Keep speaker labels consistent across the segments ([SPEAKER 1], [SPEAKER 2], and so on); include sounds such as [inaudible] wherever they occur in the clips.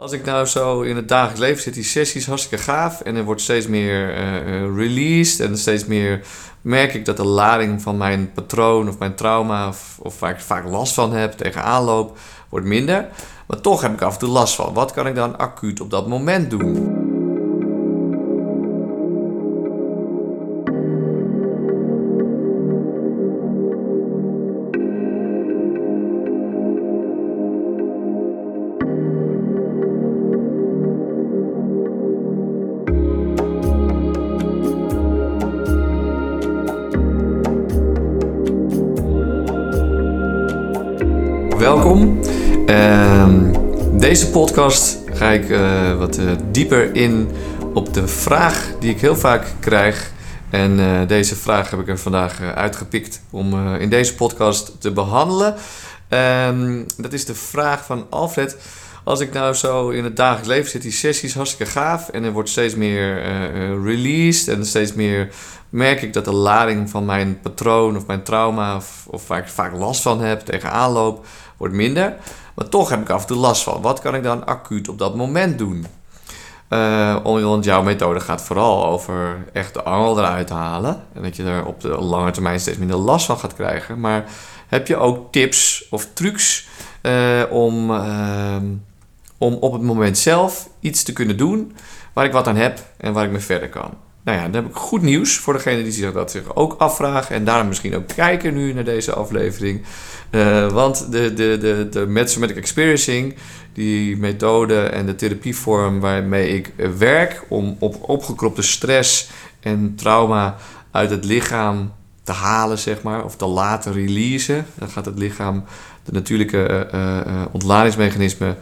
[SPEAKER 1] Als ik nou zo in het dagelijks leven zit, die sessies hartstikke gaaf. En er wordt steeds meer uh, released. En steeds meer merk ik dat de lading van mijn patroon of mijn trauma, of, of waar ik vaak last van heb, tegenaan loop, wordt minder. Maar toch heb ik af en toe last van. Wat kan ik dan acuut op dat moment doen? Welkom. Ehm, deze podcast ga ik uh, wat uh, dieper in op de vraag die ik heel vaak krijg. En uh, deze vraag heb ik er vandaag uitgepikt om in deze podcast te behandelen. Um, dat is de vraag van Alfred. Als ik nou zo in het dagelijks leven zit, die sessies hartstikke gaaf. En er wordt steeds meer released en steeds meer merk ik dat de lading van mijn patroon of mijn trauma, of, of waar ik vaak last van heb, tegenaan loop, wordt minder. Maar toch heb ik af en toe last van. Wat kan ik dan acuut op dat moment doen? Uh, want jouw methode gaat vooral over echt de angel eruit halen. En dat je er op de lange termijn steeds minder last van gaat krijgen. Maar heb je ook tips of trucs uh, om, uh, om op het moment zelf iets te kunnen doen waar ik wat aan heb en waar ik mee verder kan? Nou ja, dan heb ik goed nieuws voor degene die zich dat zich ook afvragen. En daarom misschien ook kijken nu naar deze aflevering. Uh, want de, de, de, de Experiencing, die methode en de therapievorm waarmee ik werk om op opgekropte stress en trauma uit het lichaam te halen, zeg maar, of te laten releasen. Dan gaat het lichaam de natuurlijke uh, uh, ontladingsmechanismen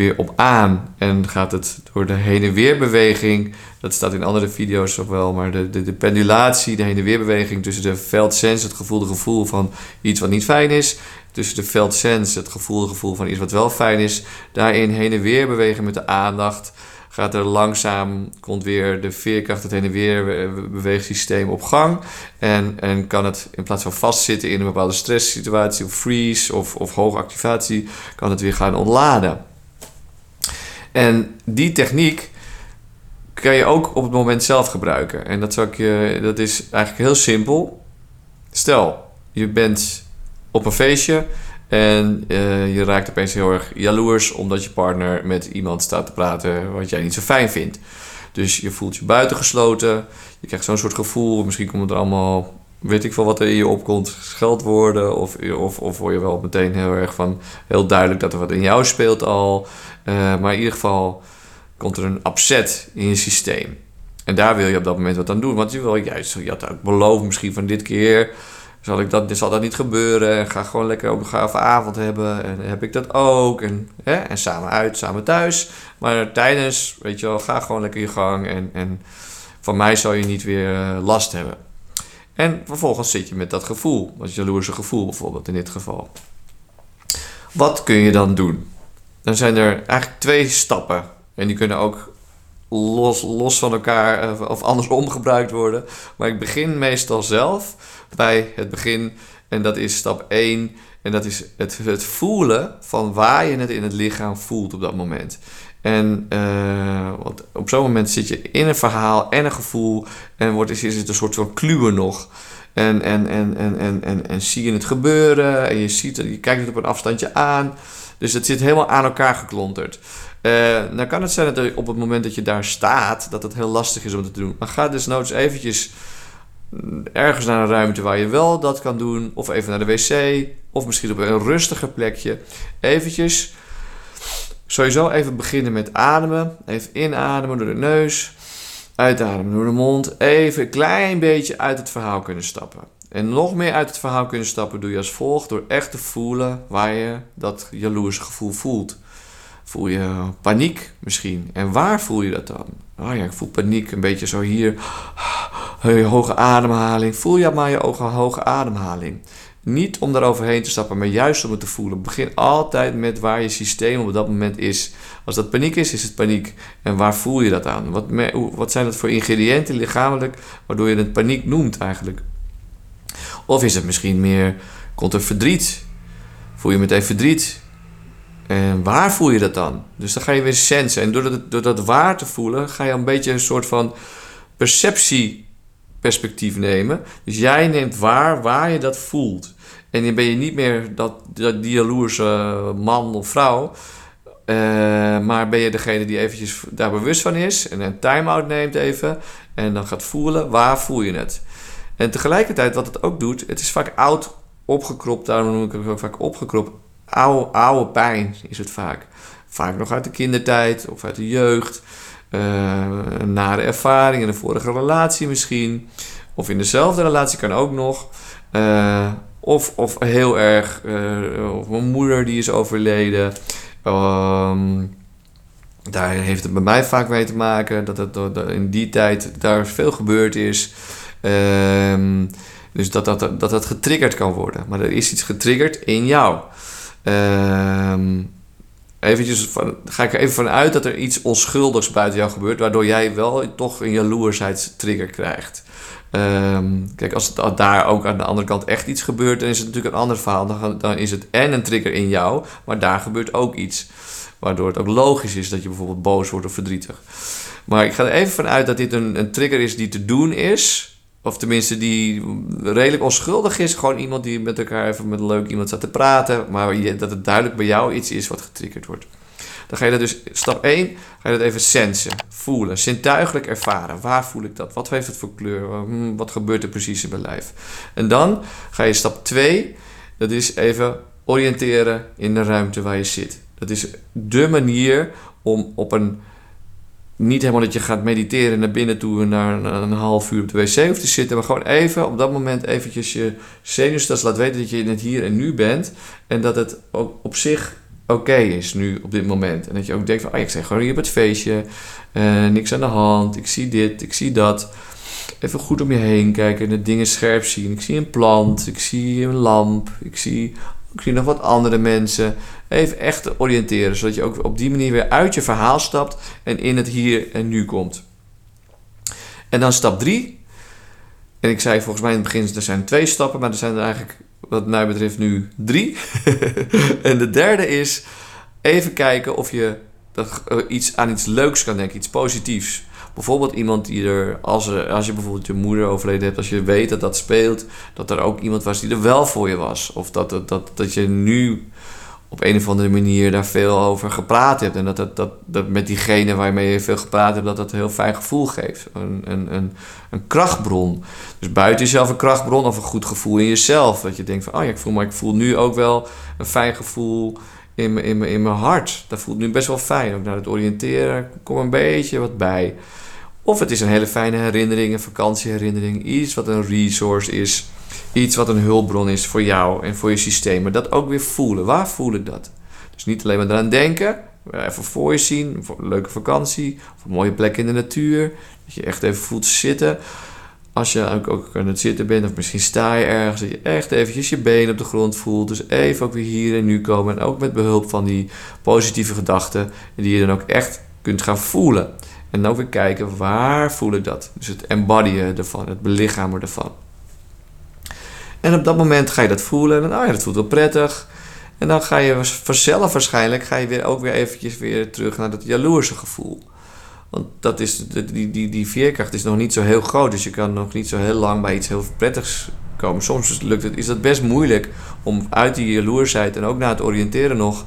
[SPEAKER 1] weer op aan en gaat het door de heen en weer beweging, dat staat in andere video's ook wel, maar de, de, pendulatie, de heen en weer beweging tussen de veldsens, het gevoelde gevoel van iets wat niet fijn is, tussen de veldsens, het gevoelde gevoel van iets wat wel fijn is, daarin heen en weer bewegen met de aandacht, gaat er langzaam, komt weer de veerkracht, het heen en weer beweegsysteem op gang. En, en kan het in plaats van vastzitten in een bepaalde stresssituatie of freeze of, of hoge activatie, kan het weer gaan ontladen. En die techniek kan je ook op het moment zelf gebruiken. En dat, zou ik je, dat is eigenlijk heel simpel. Stel, je bent op een feestje en uh, je raakt opeens heel erg jaloers omdat je partner met iemand staat te praten wat jij niet zo fijn vindt. Dus je voelt je buitengesloten. Je krijgt zo'n soort gevoel. Misschien komt er allemaal, weet ik veel wat er in je opkomt, scheldwoorden. Of, of, of word je wel meteen heel erg van, heel duidelijk dat er wat in jou speelt al. Uh, maar in ieder geval komt er een upset in je systeem. En daar wil je op dat moment wat aan doen. Want je wil juist, je had ook beloofd misschien van dit keer zal, ik dat, zal dat niet gebeuren. En ga gewoon lekker ook een gave avond hebben. En heb ik dat ook. En, hè, en samen uit, samen thuis. Maar tijdens, weet je wel, ga gewoon lekker je gang. En, en van mij zal je niet weer uh, last hebben. En vervolgens zit je met dat gevoel. Dat jaloerse gevoel bijvoorbeeld in dit geval. Wat kun je dan doen? Dan zijn er eigenlijk twee stappen. En die kunnen ook los, los van elkaar eh, of andersom gebruikt worden. Maar ik begin meestal zelf bij het begin. En dat is stap 1. En dat is het, het voelen van waar je het in het lichaam voelt op dat moment. En uh, want op zo'n moment zit je in een verhaal en een gevoel. En wordt, is, is het een soort van kluwen nog. En, en, en, en, en, en, en zie je het gebeuren. En je, ziet je kijkt het op een afstandje aan. Dus het zit helemaal aan elkaar geklonterd. Uh, dan kan het zijn dat op het moment dat je daar staat, dat het heel lastig is om te doen. Maar ga dus noods eventjes ergens naar een ruimte waar je wel dat kan doen. Of even naar de wc. Of misschien op een rustiger plekje. Eventjes. Sowieso even beginnen met ademen. Even inademen door de neus. Uitademen door de mond. Even een klein beetje uit het verhaal kunnen stappen. En nog meer uit het verhaal kunnen stappen doe je als volgt. Door echt te voelen waar je dat jaloerse gevoel voelt. Voel je paniek misschien? En waar voel je dat dan? Oh ja, ik voel paniek een beetje zo hier. Hoge ademhaling. Voel je maar je hoge, hoge ademhaling. Niet om daar overheen te stappen, maar juist om het te voelen. Begin altijd met waar je systeem op dat moment is. Als dat paniek is, is het paniek. En waar voel je dat aan? Wat, wat zijn dat voor ingrediënten lichamelijk waardoor je het paniek noemt eigenlijk? Of is het misschien meer, komt er verdriet? Voel je meteen verdriet? En waar voel je dat dan? Dus dan ga je weer sensen. En door dat, waar te voelen, ga je een beetje een soort van perceptieperspectief nemen. Dus jij neemt waar waar je dat voelt. En dan ben je niet meer dat, dat die jaloerse man of vrouw. Uh, maar ben je degene die eventjes daar bewust van is en een time-out neemt even en dan gaat voelen, waar voel je het? En tegelijkertijd wat het ook doet, het is vaak oud opgekropt, daarom noem ik het ook vaak opgekropt. Oude, oude pijn is het vaak. Vaak nog uit de kindertijd of uit de jeugd. Uh, een nare ervaring in een vorige relatie misschien. Of in dezelfde relatie kan ook nog. Uh, of, of heel erg, uh, of mijn moeder die is overleden. Um, daar heeft het bij mij vaak mee te maken dat het in die tijd daar veel gebeurd is. Um, dus dat dat, dat dat getriggerd kan worden. Maar er is iets getriggerd in jou. Um, eventjes van, ga ik er even vanuit dat er iets onschuldigs buiten jou gebeurt, waardoor jij wel toch een jaloersheidstrigger krijgt. Um, kijk, als het daar ook aan de andere kant echt iets gebeurt, dan is het natuurlijk een ander verhaal. Dan, dan is het en een trigger in jou, maar daar gebeurt ook iets. Waardoor het ook logisch is dat je bijvoorbeeld boos wordt of verdrietig. Maar ik ga er even vanuit dat dit een, een trigger is die te doen is. Of tenminste, die redelijk onschuldig is. Gewoon iemand die met elkaar even met leuk iemand staat te praten. Maar dat het duidelijk bij jou iets is wat getriggerd wordt. Dan ga je dat dus, stap 1, ga je dat even sensen, voelen, zintuigelijk ervaren. Waar voel ik dat? Wat heeft het voor kleur? Hmm, wat gebeurt er precies in mijn lijf? En dan ga je stap 2, dat is even oriënteren in de ruimte waar je zit. Dat is de manier om op een niet helemaal dat je gaat mediteren naar binnen toe en naar een, half uur op de wc hoeft te zitten, maar gewoon even op dat moment eventjes je zenuwstelsel laat weten dat je in het hier en nu bent en dat het ook op zich oké is nu op dit moment. En dat je ook denkt van, oh, ik zeg gewoon hier op het feestje, uh, niks aan de hand, ik zie dit, ik zie dat. Even goed om je heen kijken en de dingen scherp zien. Ik zie een plant, ik zie een lamp, ik zie, ik zie nog wat andere mensen. Even echt oriënteren, zodat je ook op die manier weer uit je verhaal stapt en in het hier en nu komt. En dan stap 3. En ik zei volgens mij in het begin, er zijn twee stappen, maar er zijn er eigenlijk wat mij betreft nu drie. [laughs] en de derde is even kijken of je dat, uh, iets, aan iets leuks kan denken, iets positiefs. Bijvoorbeeld iemand die er, als, er, als je bijvoorbeeld je moeder overleden hebt, als je weet dat dat speelt, dat er ook iemand was die er wel voor je was. Of dat, dat, dat, dat je nu op een of andere manier daar veel over gepraat hebt. En dat, dat, dat, dat met diegene waarmee je veel gepraat hebt, dat dat een heel fijn gevoel geeft. Een, een, een, een krachtbron. Dus buiten jezelf een krachtbron of een goed gevoel in jezelf. Dat je denkt van, oh ja, ik voel, maar ik voel nu ook wel een fijn gevoel in, in, in, mijn hart. Dat voelt nu best wel fijn. Ook naar het oriënteren kom een beetje wat bij. Of het is een hele fijne herinnering, een vakantieherinnering. Iets wat een resource is iets wat een hulpbron is voor jou en voor je systeem. Maar dat ook weer voelen. Waar voel ik dat? Dus niet alleen maar eraan denken. Even voor je zien. Een leuke vakantie. Of een mooie plek in de natuur. Dat je echt even voelt zitten. Als je ook, ook aan het zitten bent. Of misschien sta je ergens. Dat je echt eventjes je benen op de grond voelt. Dus even ook weer hier en nu komen. En ook met behulp van die positieve gedachten. Die je dan ook echt kunt gaan voelen. En dan weer kijken waar voel ik dat. Dus het embodyen ervan. Het belichamen ervan. En op dat moment ga je dat voelen. En oh ja, dat voelt wel prettig. En dan ga je vanzelf waarschijnlijk ga je weer ook weer eventjes weer terug naar dat jaloerse gevoel. Want dat is, die, die, die veerkracht is nog niet zo heel groot. Dus je kan nog niet zo heel lang bij iets heel prettigs komen. Soms lukt het, is dat best moeilijk om uit die jaloersheid en ook naar het oriënteren nog...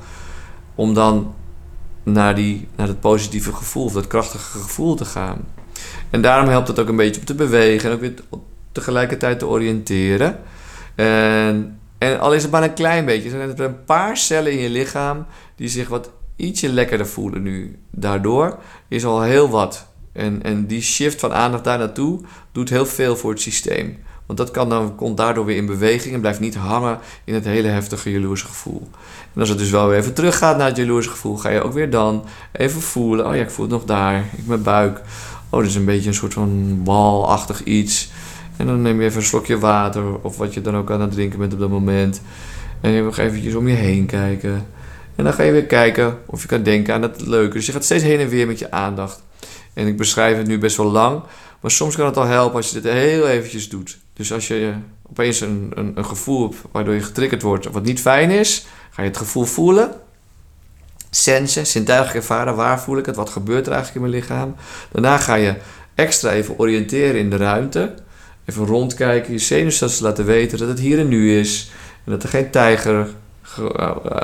[SPEAKER 1] om dan naar, die, naar het positieve gevoel, of dat krachtige gevoel te gaan. En daarom helpt het ook een beetje om te bewegen en ook weer tegelijkertijd te oriënteren. En, en al is het maar een klein beetje, zijn er een paar cellen in je lichaam die zich wat ietsje lekkerder voelen nu. Daardoor is al heel wat. En, en die shift van aandacht daar naartoe doet heel veel voor het systeem. Want dat kan dan, komt daardoor weer in beweging en blijft niet hangen in het hele heftige jaloerse gevoel. En als het dus wel weer even teruggaat naar het jaloerse gevoel, ga je ook weer dan even voelen. Oh ja, ik voel het nog daar. Ik mijn buik. Oh, dat is een beetje een soort van balachtig iets. En dan neem je even een slokje water of wat je dan ook aan het drinken bent op dat moment. En je nog eventjes om je heen kijken. En dan ga je weer kijken of je kan denken aan het leuke. Dus je gaat steeds heen en weer met je aandacht. En ik beschrijf het nu best wel lang. Maar soms kan het al helpen als je dit heel eventjes doet. Dus als je opeens een, een, een gevoel hebt waardoor je getriggerd wordt wat niet fijn is, ga je het gevoel voelen. sensen, zintuigelijk ervaren. Waar voel ik het? Wat gebeurt er eigenlijk in mijn lichaam? Daarna ga je extra even oriënteren in de ruimte. Even rondkijken, je zenuwstelsel laten weten dat het hier en nu is. En dat er geen tijger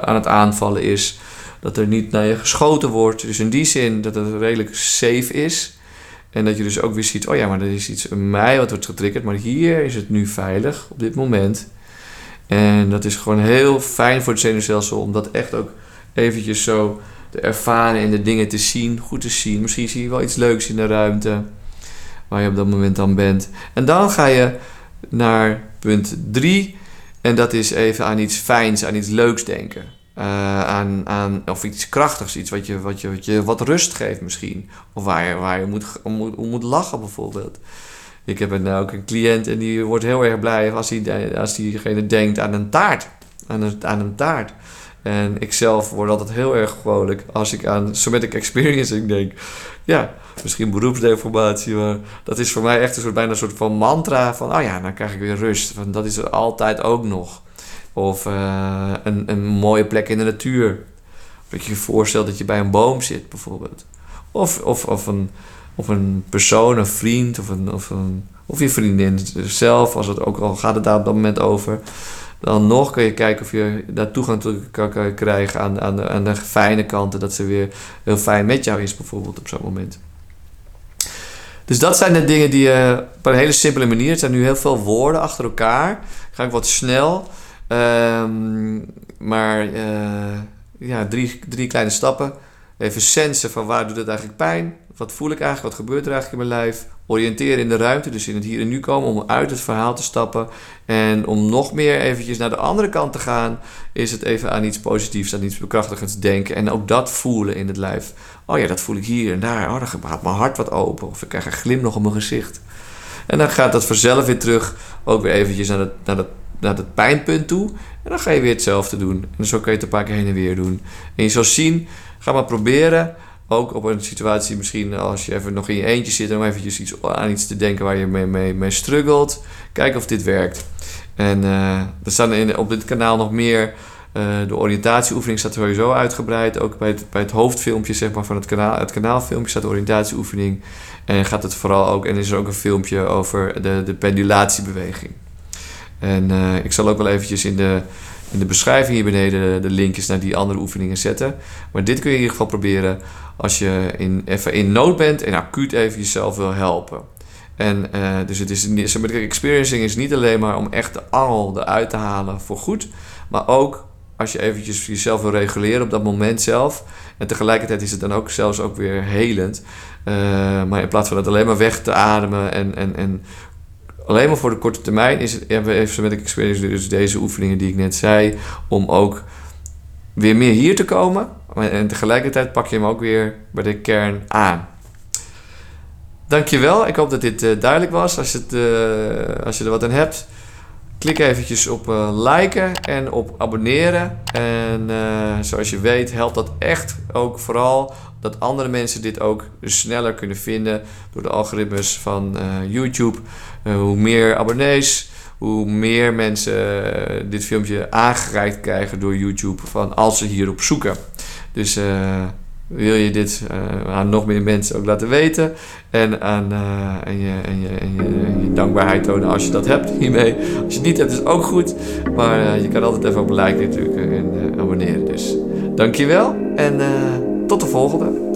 [SPEAKER 1] aan het aanvallen is. Dat er niet naar je geschoten wordt. Dus in die zin dat het redelijk safe is. En dat je dus ook weer ziet, oh ja, maar er is iets in mij wat wordt getriggerd. Maar hier is het nu veilig op dit moment. En dat is gewoon heel fijn voor het zenuwstelsel om dat echt ook eventjes zo te ervaren en de dingen te zien, goed te zien. Misschien zie je wel iets leuks in de ruimte waar je op dat moment dan bent. En dan ga je naar punt 3 en dat is even aan iets fijns, aan iets leuks denken. Uh, aan, of iets krachtigs, iets wat je, wat je, wat, je, wat rust geeft misschien. Of waar je, waar je moet, moet, moet lachen bijvoorbeeld. Ik heb nou ook een cliënt en die wordt heel erg blij als, hij, als diegene denkt aan een taart. Aan een, aan een taart. En ik zelf word altijd heel erg vrolijk als ik aan somatic experiencing [laughs] denk. Ja, misschien beroepsdeformatie, maar dat is voor mij echt een soort, bijna een soort van mantra van, oh ja, dan krijg ik weer rust. Van, dat is er altijd ook nog. Of uh, een, een mooie plek in de natuur. Dat je je voorstelt dat je bij een boom zit, bijvoorbeeld. Of, of, of, een, of een persoon, een vriend, of, een, of, een, of je vriendin zelf, als het ook al gaat het daar op dat moment over. Dan nog kun je kijken of je daar toegang toe kan krijgen aan, aan, de, aan de fijne kanten. Dat ze weer heel fijn met jou is, bijvoorbeeld op zo'n moment. Dus dat zijn de dingen die je op een hele simpele manier. Het zijn nu heel veel woorden achter elkaar. Ga ik wat snel. Um, maar uh, ja, drie, drie kleine stappen. Even sensen van waar doet het eigenlijk pijn? Wat voel ik eigenlijk? Wat gebeurt er eigenlijk in mijn lijf? Oriënteren in de ruimte, dus in het hier en nu komen om uit het verhaal te stappen. En om nog meer eventjes naar de andere kant te gaan, is het even aan iets positiefs, aan iets bekrachtigends denken. En ook dat voelen in het lijf. Oh ja, dat voel ik hier en daar. Oh, dan gaat mijn hart wat open. Of ik krijg een glimlach op mijn gezicht. En dan gaat dat vanzelf weer terug, ook weer eventjes naar het, naar het, naar het pijnpunt toe. En dan ga je weer hetzelfde doen. En zo kan je het een paar keer heen en weer doen. En je zal zien, ga maar proberen ook op een situatie, misschien als je even nog in je eentje zit, om eventjes iets, aan iets te denken waar je mee, mee, mee struggelt. Kijk of dit werkt. En uh, er staan in, op dit kanaal nog meer. Uh, de oriëntatieoefening staat sowieso uitgebreid. Ook bij het, bij het hoofdfilmpje zeg maar, van het, kanaal, het kanaalfilmpje staat de oriëntatieoefening. En gaat het vooral ook, en is er ook een filmpje over de, de pendulatiebeweging. En uh, ik zal ook wel eventjes in de, in de beschrijving hier beneden de linkjes naar die andere oefeningen zetten. Maar dit kun je in ieder geval proberen als je in, even in nood bent en acuut even jezelf wil helpen. En uh, dus het is niet, experiencing is niet alleen maar om echt de angel eruit te halen voor goed, maar ook als je eventjes jezelf wil reguleren op dat moment zelf. En tegelijkertijd is het dan ook zelfs ook weer helend. Uh, maar in plaats van het alleen maar weg te ademen en, en, en alleen maar voor de korte termijn is het, hebben we even met experience dus deze oefeningen die ik net zei, om ook weer meer hier te komen. En tegelijkertijd pak je hem ook weer bij de kern aan. Dankjewel. Ik hoop dat dit uh, duidelijk was. Als het, uh, als je er wat aan hebt, klik eventjes op uh, liken en op abonneren. En zoals je weet helpt dat echt ook vooral dat andere mensen dit ook sneller kunnen vinden door de algoritmes van YouTube. hoe meer abonnees, hoe meer mensen dit filmpje aangereikt krijgen door YouTube van als ze hierop zoeken. Dus wil je dit uh, aan nog meer mensen ook laten weten. En, aan, uh, en, je, en, je, en, je, dankbaarheid tonen als je dat hebt hiermee. Als je het niet hebt is ook goed. Maar je kan altijd even op liken natuurlijk en abonneren. Dus dankjewel en tot de volgende.